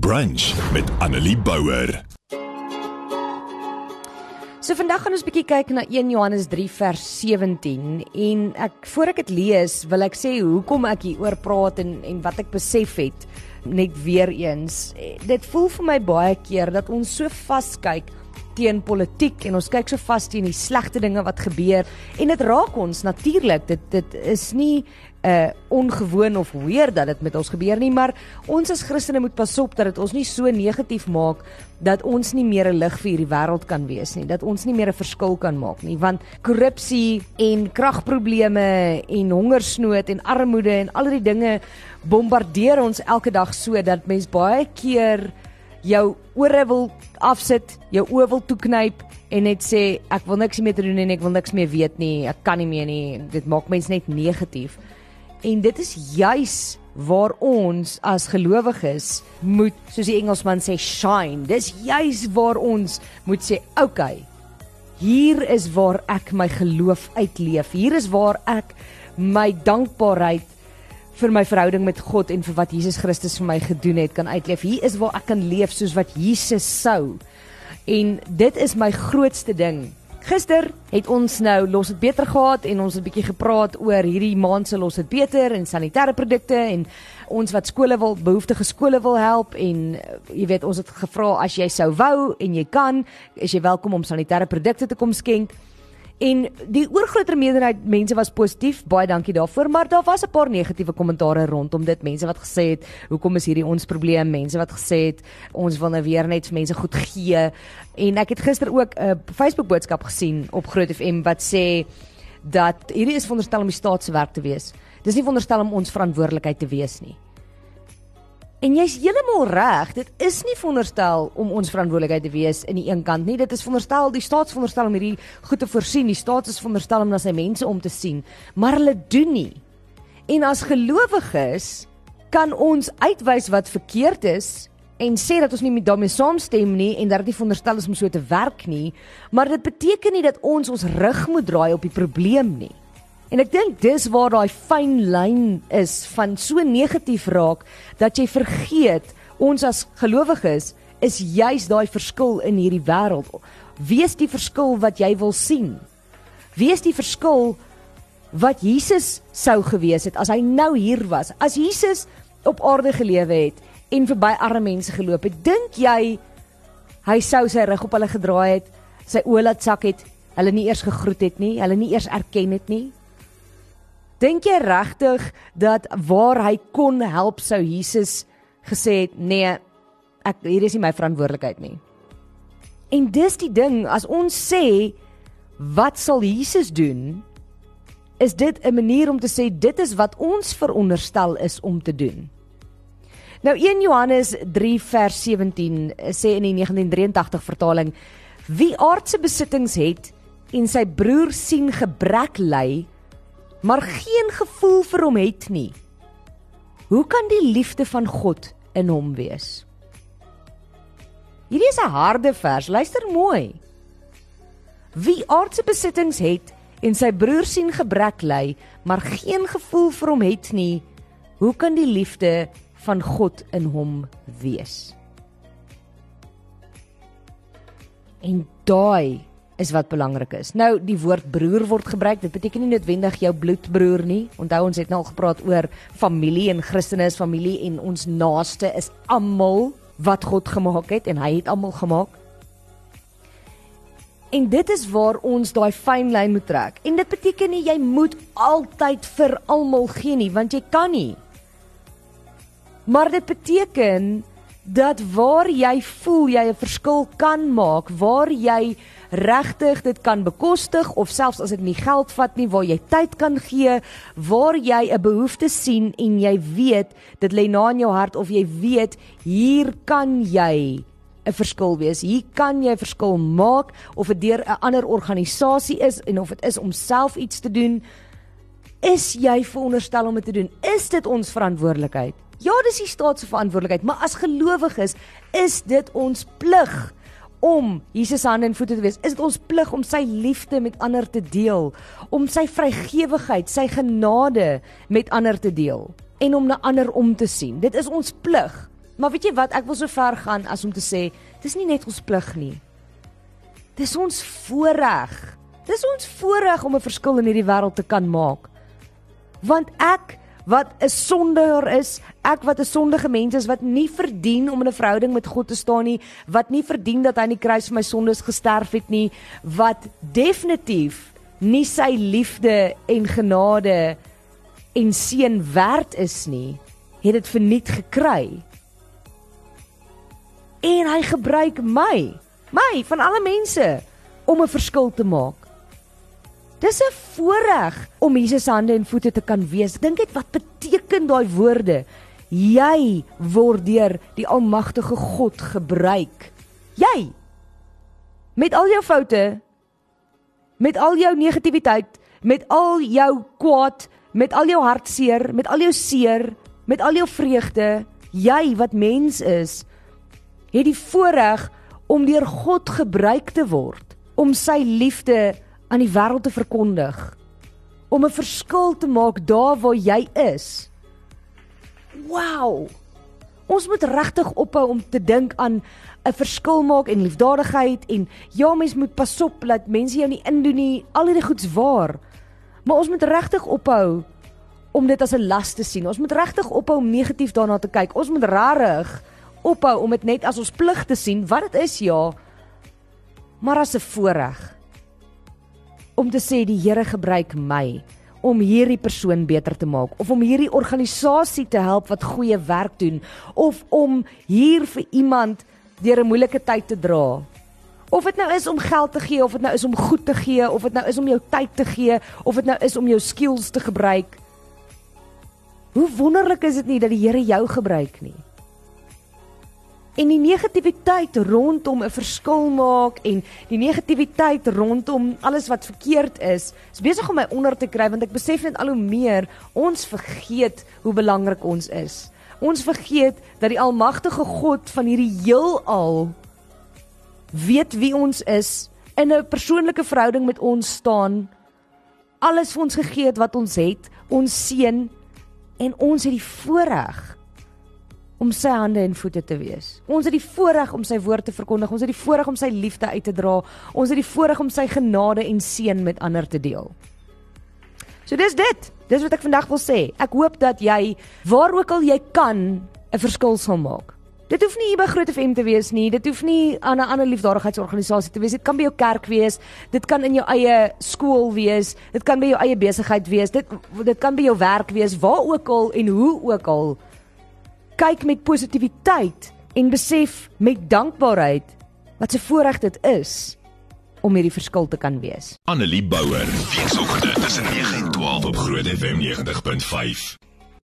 Brunch met Annelie Bouwer. So vandag gaan ons bietjie kyk na 1 Johannes 3 vers 17 en ek voor ek dit lees wil ek sê hoekom ek hier oor praat en en wat ek besef het net weer eens. Dit voel vir my baie keer dat ons so vaskyk teen politiek en ons kyk so vas teen die slegte dinge wat gebeur en dit raak ons natuurlik dit dit is nie uh ongewoon of weer dat dit met ons gebeur nie maar ons as Christene moet pas op dat dit ons nie so negatief maak dat ons nie meer 'n lig vir hierdie wêreld kan wees nie dat ons nie meer 'n verskil kan maak nie want korrupsie en kragprobleme en hongersnood en armoede en al die dinge bombardeer ons elke dag so dat mens baie keer jou ore wil afsit, jou oë wil toeknyp en net sê ek wil niks meer doen en ek wil niks meer weet nie, ek kan nie meer nie. Dit maak mense net negatief. En dit is juis waar ons as gelowiges moet, soos die Engelsman sê, shine. Dis juis waar ons moet sê, okay. Hier is waar ek my geloof uitleef. Hier is waar ek my dankbaarheid vir my verhouding met God en vir wat Jesus Christus vir my gedoen het kan uitleef. Hier is waar ek kan leef soos wat Jesus sou. En dit is my grootste ding. Gister het ons nou los dit beter gehad en ons het 'n bietjie gepraat oor hierdie maand se los dit beter en sanitêre produkte en ons wat skole wil behoeftige skole wil help en uh, jy weet ons het gevra as jy sou wou en jy kan is jy welkom om sanitêre produkte te kom skenk. En die oorgrootste meerderheid mense was positief. Baie dankie daarvoor, maar daar was 'n paar negatiewe kommentare rondom dit. Mense wat gesê het, "Hoekom is hierdie ons probleem?" Mense wat gesê het, "Ons wil nou weer net vir mense goed gee." En ek het gister ook 'n Facebook boodskap gesien op Groot FM wat sê dat hierdie is veronderstel om die staat se werk te wees. Dis nie veronderstel om ons verantwoordelikheid te wees nie. En jy's heeltemal reg, dit is nie veronderstel om ons verantwoordelikheid te wees in die een kant nie. Dit is veronderstel die staat veronderstel om hierdie goed te voorsien. Die staat is veronderstel om na sy mense om te sien, maar hulle doen nie. En as gelowiges kan ons uitwys wat verkeerd is en sê dat ons nie met daarmee saamstem nie en dat dit nie veronderstel is om so te werk nie, maar dit beteken nie dat ons ons rug moet draai op die probleem nie. En ek dink dis waar daai fyn lyn is van so negatief raak dat jy vergeet ons as gelowiges is juis daai verskil in hierdie wêreld. Wees die verskil wat jy wil sien. Wees die verskil wat Jesus sou gewees het as hy nou hier was. As Jesus op aarde gelewe het en verby arme mense geloop het, dink jy hy sou sy rug op hulle gedraai het, sy oë laat sak het, hulle nie eers gegroet het nie, hulle nie eers erken het nie? Dink jy regtig dat waar hy kon help sou Jesus gesê het nee, ek hier is nie my verantwoordelikheid nie. En dis die ding, as ons sê wat sal Jesus doen? Is dit 'n manier om te sê dit is wat ons veronderstel is om te doen? Nou 1 Johannes 3 vers 17 sê in die 1983 vertaling: Wie aardse besittings het en sy broer sien gebrek ly, maar geen gevoel vir hom het nie. Hoe kan die liefde van God in hom wees? Hierdie is 'n harde vers, luister mooi. Wie aardse besittings het en sy broer sien gebrek ly, maar geen gevoel vir hom het nie, hoe kan die liefde van God in hom wees? En daai is wat belangrik is. Nou die woord broer word gebruik. Dit beteken nie noodwendig jou bloedbroer nie. Onthou ons het nou al gepraat oor familie en Christene is familie en ons naaste is almal wat God gemaak het en hy het almal gemaak. En dit is waar ons daai fyn lyn moet trek. En dit beteken nie jy moet altyd vir almal gee nie, want jy kan nie. Maar dit beteken dat waar jy voel jy 'n verskil kan maak, waar jy regtig dit kan bekostig of selfs as dit nie geld vat nie waar jy tyd kan gee, waar jy 'n behoefte sien en jy weet dit lê na in jou hart of jy weet hier kan jy 'n verskil wees. Hier kan jy 'n verskil maak of dit deur 'n ander organisasie is en of dit is om self iets te doen. Is jy veronderstel om dit te doen? Is dit ons verantwoordelikheid? Ja, dis die staat se verantwoordelikheid, maar as gelowiges is dit ons plig om Jesus hande en voete te wees, is dit ons plig om sy liefde met ander te deel, om sy vrygewigheid, sy genade met ander te deel en om na ander om te sien. Dit is ons plig. Maar weet jy wat, ek wil so ver gaan as om te sê, dis nie net ons plig nie. Dis ons voorreg. Dis ons voorreg om 'n verskil in hierdie wêreld te kan maak. Want ek wat 'n sondaar is, ek wat 'n sondige mens is wat nie verdien om in 'n verhouding met God te staan nie, wat nie verdien dat hy aan die kruis vir my sondes gesterf het nie, wat definitief nie sy liefde en genade en seën werd is nie, het dit verniet gekry. En hy gebruik my, my van alle mense om 'n verskil te maak. Dis 'n voorreg om Jesus hande en voete te kan wees. Dink net wat beteken daai woorde? Jy word deur die almagtige God gebruik. Jy met al jou foute, met al jou negativiteit, met al jou kwaad, met al jou hartseer, met al jou seer, met al jou vreugde, jy wat mens is, het die voorreg om deur God gebruik te word om sy liefde aan die wêreld te verkondig om 'n verskil te maak daar waar jy is. Wow. Ons moet regtig ophou om te dink aan 'n verskil maak en liefdadigheid en ja, mens moet pas op dat mense jou nie indoen nie, al hierdie goeds waar. Maar ons moet regtig ophou om dit as 'n las te sien. Ons moet regtig ophou om negatief daarna te kyk. Ons moet rarig ophou om dit net as ons plig te sien wat dit is, ja, maar as 'n voorreg om te sê die Here gebruik my om hierdie persoon beter te maak of om hierdie organisasie te help wat goeie werk doen of om hier vir iemand deur 'n moeilike tyd te dra. Of dit nou is om geld te gee of dit nou is om goed te gee of dit nou is om jou tyd te gee of dit nou is om jou skills te gebruik. Hoe wonderlik is dit nie dat die Here jou gebruik nie? En die negativiteit rondom 'n verskil maak en die negativiteit rondom alles wat verkeerd is, is besig om my onder te kry want ek besef net al hoe meer ons vergeet hoe belangrik ons is. Ons vergeet dat die almagtige God van hierdie heelal weet wie ons is, in 'n persoonlike verhouding met ons staan, alles vir ons gegee het wat ons het, ons seën en ons het die voorreg om sy hande en voete te wees. Ons het die voorreg om sy woord te verkondig. Ons het die voorreg om sy liefde uit te dra. Ons het die voorreg om sy genade en seën met ander te deel. So dis dit. Dis wat ek vandag wil sê. Ek hoop dat jy waar ook al jy kan 'n verskil sal maak. Dit hoef nie by Groot FM te wees nie. Dit hoef nie aan 'n ander liefdadigheidsorganisasie te wees. Dit kan by jou kerk wees. Dit kan in jou eie skool wees. Dit kan by jou eie besigheid wees. Dit dit kan by jou werk wees. Waar ook al en hoe ook al kyk met positiwiteit en besef met dankbaarheid wat 'n voorreg dit is om hierdie verskil te kan wees. Annelie Bouwer, weekoggend tussen 9 en 12 op Groot FM 90.5.